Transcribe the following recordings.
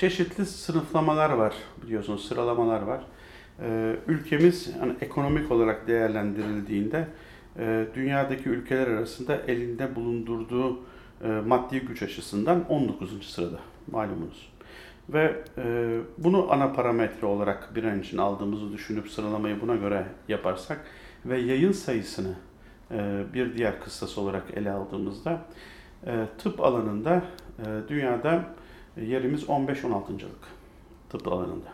çeşitli sınıflamalar var biliyorsunuz, sıralamalar var. Ee, ülkemiz hani ekonomik olarak değerlendirildiğinde e, dünyadaki ülkeler arasında elinde bulundurduğu e, maddi güç açısından 19. sırada malumunuz. Ve e, bunu ana parametre olarak bir an için aldığımızı düşünüp sıralamayı buna göre yaparsak ve yayın sayısını bir diğer kıssas olarak ele aldığımızda tıp alanında dünyada yerimiz 15-16.lık tıp alanında.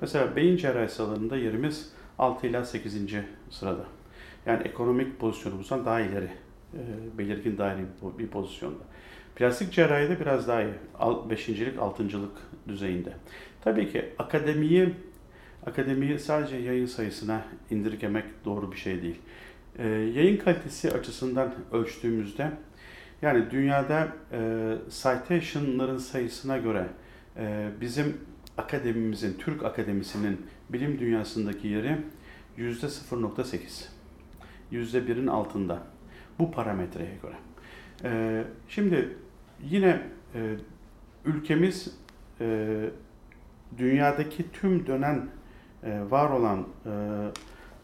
Mesela beyin cerrahisi alanında yerimiz 6 ila 8. sırada. Yani ekonomik pozisyonumuzdan daha ileri, belirgin daire bir pozisyonda. Plastik cerrahide biraz daha iyi. 5.lik, 6.lık düzeyinde. Tabii ki akademiyi akademiyi sadece yayın sayısına indirgemek doğru bir şey değil. Ee, yayın kalitesi açısından ölçtüğümüzde yani dünyada e, citation'ların sayısına göre e, bizim akademimizin, Türk akademisinin bilim dünyasındaki yeri yüzde 0.8. Yüzde birin altında. Bu parametreye göre. E, şimdi yine e, ülkemiz e, dünyadaki tüm dönen e, var olan e,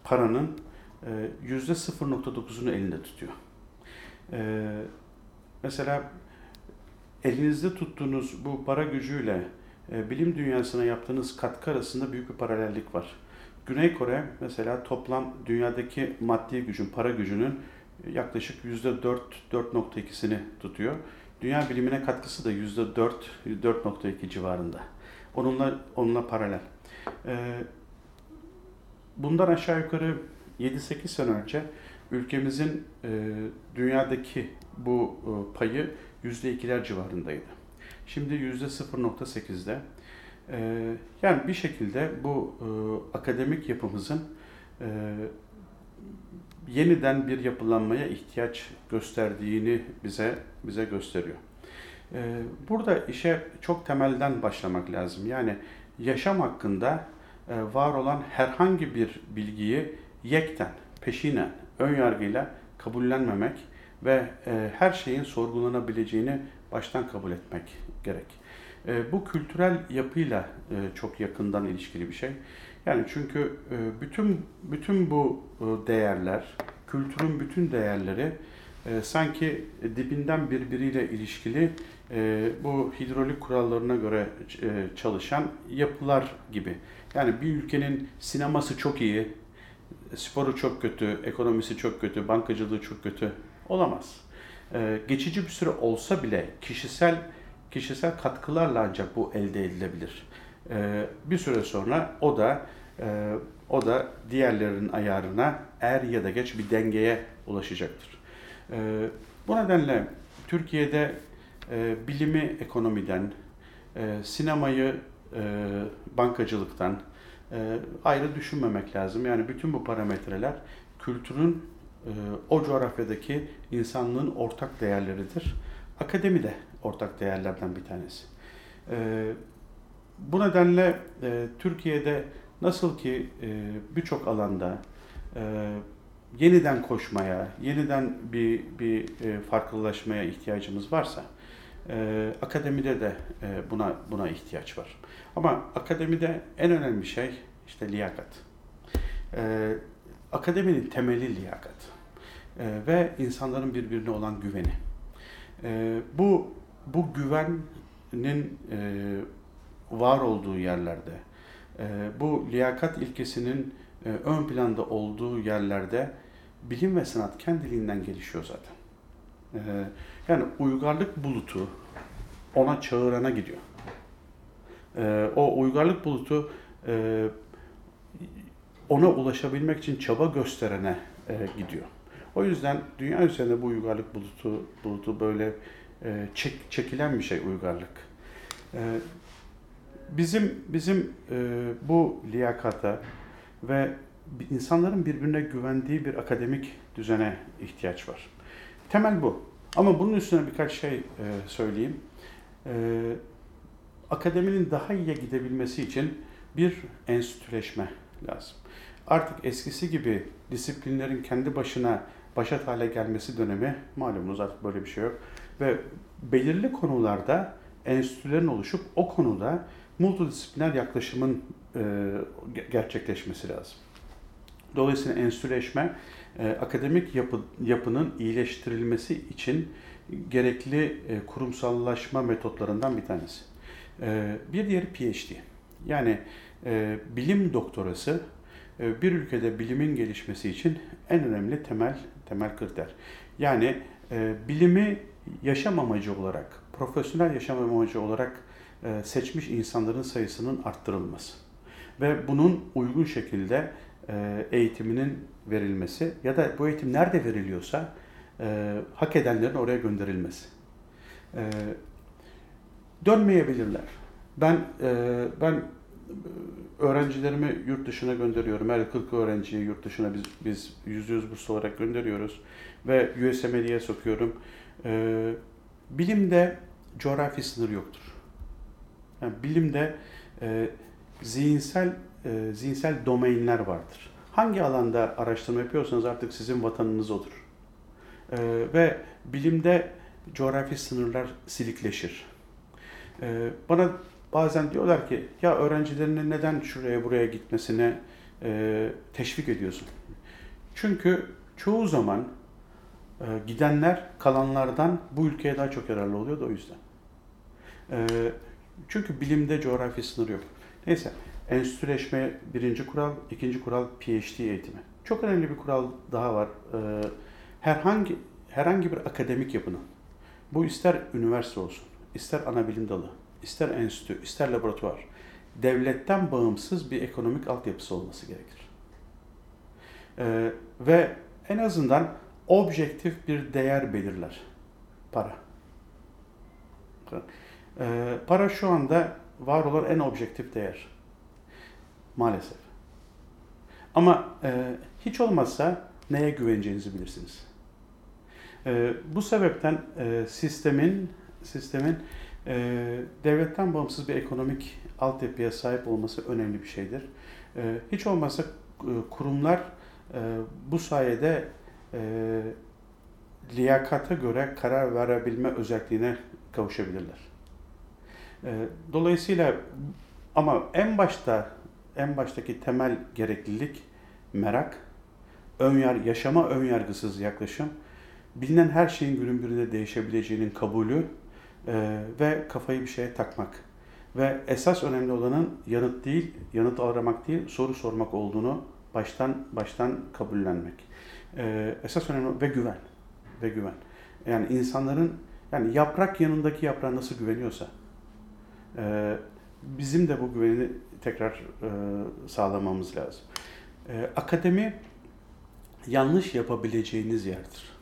paranın e, yüzde 0.9'unu elinde tutuyor. E, mesela elinizde tuttuğunuz bu para gücüyle e, bilim dünyasına yaptığınız katkı arasında büyük bir paralellik var. Güney Kore mesela toplam dünyadaki maddi gücün, para gücünün yaklaşık %4-4.2'sini tutuyor. Dünya bilimine katkısı da %4, 4.2 civarında. Onunla onunla paralel. Ee, bundan aşağı yukarı 7-8 sene önce ülkemizin e, dünyadaki bu e, payı %2'ler civarındaydı. Şimdi %0.8'de. E, yani bir şekilde bu e, akademik yapımızın e, yeniden bir yapılanmaya ihtiyaç gösterdiğini bize bize gösteriyor. Ee, burada işe çok temelden başlamak lazım. Yani yaşam hakkında e, var olan herhangi bir bilgiyi yekten, peşinen, ön yargıyla kabullenmemek ve e, her şeyin sorgulanabileceğini baştan kabul etmek gerek. E, bu kültürel yapıyla çok yakından ilişkili bir şey. Yani çünkü bütün bütün bu değerler, kültürün bütün değerleri sanki dibinden birbiriyle ilişkili e, bu hidrolik kurallarına göre e, çalışan yapılar gibi. Yani bir ülkenin sineması çok iyi, sporu çok kötü, ekonomisi çok kötü, bankacılığı çok kötü olamaz. E, geçici bir süre olsa bile kişisel kişisel katkılarla ancak bu elde edilebilir. E, bir süre sonra o da e, o da diğerlerinin ayarına er ya da geç bir dengeye ulaşacaktır. E, bu nedenle Türkiye'de e, bilimi ekonomiden, e, sinemayı e, bankacılıktan e, ayrı düşünmemek lazım. Yani bütün bu parametreler kültürün e, o coğrafyadaki insanlığın ortak değerleridir. Akademi de ortak değerlerden bir tanesi. E, bu nedenle e, Türkiye'de nasıl ki e, birçok alanda e, yeniden koşmaya, yeniden bir, bir e, farklılaşmaya ihtiyacımız varsa, e, akademide de e, buna buna ihtiyaç var. Ama akademide en önemli şey işte liyakat. E, akademinin temeli liyakat e, ve insanların birbirine olan güveni. E, bu bu güvenin e, var olduğu yerlerde, e, bu liyakat ilkesinin e, ön planda olduğu yerlerde bilim ve sanat kendiliğinden gelişiyor zaten. E, yani uygarlık bulutu ona çağırana gidiyor. E, o uygarlık bulutu e, ona ulaşabilmek için çaba gösterene e, gidiyor. O yüzden dünya üzerinde bu uygarlık bulutu bulutu böyle e, çek, çekilen bir şey uygarlık. E, bizim bizim bu liyakata ve insanların birbirine güvendiği bir akademik düzene ihtiyaç var. Temel bu. Ama bunun üstüne birkaç şey e, söyleyeyim. E, akademinin daha iyiye gidebilmesi için bir enstitüleşme lazım. Artık eskisi gibi disiplinlerin kendi başına başat hale gelmesi dönemi malumunuz artık böyle bir şey yok. Ve belirli konularda enstitülerin oluşup o konuda multidisipliner yaklaşımın e, gerçekleşmesi lazım. Dolayısıyla enstitüleşme e, akademik yapı, yapının iyileştirilmesi için gerekli e, kurumsallaşma metotlarından bir tanesi. E, bir diğeri PhD. Yani bilim doktorası bir ülkede bilimin gelişmesi için en önemli temel temel kriter. Yani bilimi yaşam amacı olarak, profesyonel yaşam amacı olarak seçmiş insanların sayısının arttırılması ve bunun uygun şekilde e, eğitiminin verilmesi ya da bu eğitim nerede veriliyorsa e, hak edenlerin oraya gönderilmesi. E, dönmeyebilirler. Ben e, ben öğrencilerimi yurt dışına gönderiyorum. Her 40 öğrenciyi yurt dışına biz biz yüz yüz burs olarak gönderiyoruz ve USMLE'ye sokuyorum. E, bilimde coğrafi sınır yoktur. Yani bilimde e, zihinsel e, zihinsel domainler vardır. Hangi alanda araştırma yapıyorsanız artık sizin vatanınız odur. E, ve bilimde coğrafi sınırlar silikleşir. E, bana bazen diyorlar ki ya öğrencilerinin neden şuraya buraya gitmesine e, teşvik ediyorsun? Çünkü çoğu zaman e, gidenler kalanlardan bu ülkeye daha çok yararlı oluyor da o yüzden. E, çünkü bilimde coğrafi sınır yok. Neyse enstitüleşme birinci kural, ikinci kural PhD eğitimi. Çok önemli bir kural daha var. E, herhangi herhangi bir akademik yapının, bu ister üniversite olsun, ister ana bilim dalı, ister enstitü, ister laboratuvar, devletten bağımsız bir ekonomik altyapısı olması gerekir. Ee, ve en azından objektif bir değer belirler. Para. Ee, para şu anda var olan en objektif değer. Maalesef. Ama e, hiç olmazsa neye güveneceğinizi bilirsiniz. E, bu sebepten e, sistemin sistemin e, devletten bağımsız bir ekonomik altyapıya sahip olması önemli bir şeydir. E, hiç olmazsa e, kurumlar e, bu sayede e, liyakata göre karar verebilme özelliğine kavuşabilirler. E, dolayısıyla ama en başta en baştaki temel gereklilik merak, önyar yaşama önyargısız yaklaşım, bilinen her şeyin günün birinde değişebileceğinin kabulü e, ve kafayı bir şeye takmak. Ve esas önemli olanın yanıt değil, yanıt aramak değil, soru sormak olduğunu baştan baştan kabullenmek. E, esas önemli ve güven ve güven. Yani insanların yani yaprak yanındaki yaprağa nasıl güveniyorsa e, bizim de bu güveni tekrar e, sağlamamız lazım. E, akademi yanlış yapabileceğiniz yerdir.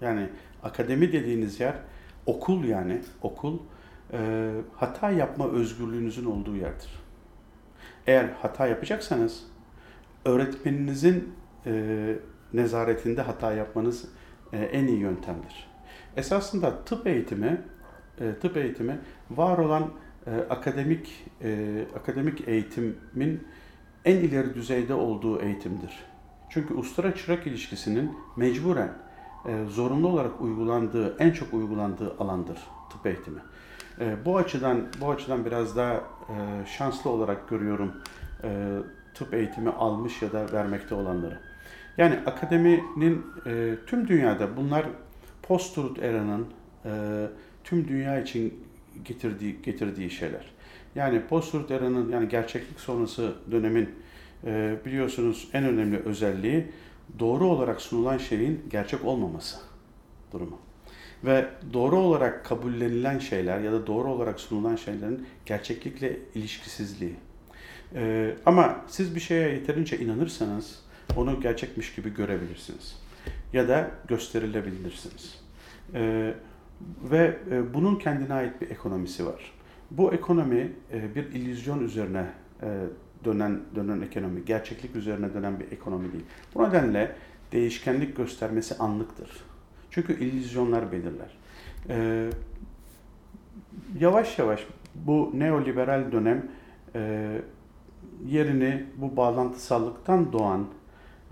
Yani akademi dediğiniz yer okul yani okul e, hata yapma özgürlüğünüzün olduğu yerdir. Eğer hata yapacaksanız öğretmeninizin e, nezaretinde hata yapmanız e, en iyi yöntemdir. Esasında tıp eğitimi e, tıp eğitimi var olan e, akademik e, akademik eğitimin en ileri düzeyde olduğu eğitimdir. Çünkü ustara çırak ilişkisinin mecburen e, zorunlu olarak uygulandığı, en çok uygulandığı alandır tıp eğitimi. E, bu açıdan bu açıdan biraz daha e, şanslı olarak görüyorum e, tıp eğitimi almış ya da vermekte olanları. Yani akademinin e, tüm dünyada bunlar post-truth era'nın e, tüm dünya için getirdiği getirdiği şeyler. Yani post-truth era'nın yani gerçeklik sonrası dönemin e, biliyorsunuz en önemli özelliği doğru olarak sunulan şeyin gerçek olmaması durumu. Ve doğru olarak kabullenilen şeyler ya da doğru olarak sunulan şeylerin gerçeklikle ilişkisizliği. Ee, ama siz bir şeye yeterince inanırsanız onu gerçekmiş gibi görebilirsiniz. Ya da gösterilebilirsiniz. Ee, ve e, bunun kendine ait bir ekonomisi var. Bu ekonomi e, bir illüzyon üzerine e, dönen dönen ekonomi, gerçeklik üzerine dönen bir ekonomi değil. Bu nedenle değişkenlik göstermesi anlıktır. Çünkü illüzyonlar belirler. Yavaş yavaş bu neoliberal dönem yerini bu bağlantısallıktan doğan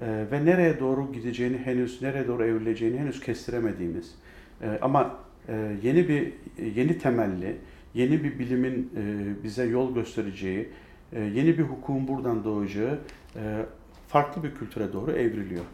ve nereye doğru gideceğini henüz, nereye doğru evrileceğini henüz kestiremediğimiz ama yeni bir yeni temelli, yeni bir bilimin e, bize yol göstereceği, e, yeni bir hukukun buradan doğacağı e, farklı bir kültüre doğru evriliyor.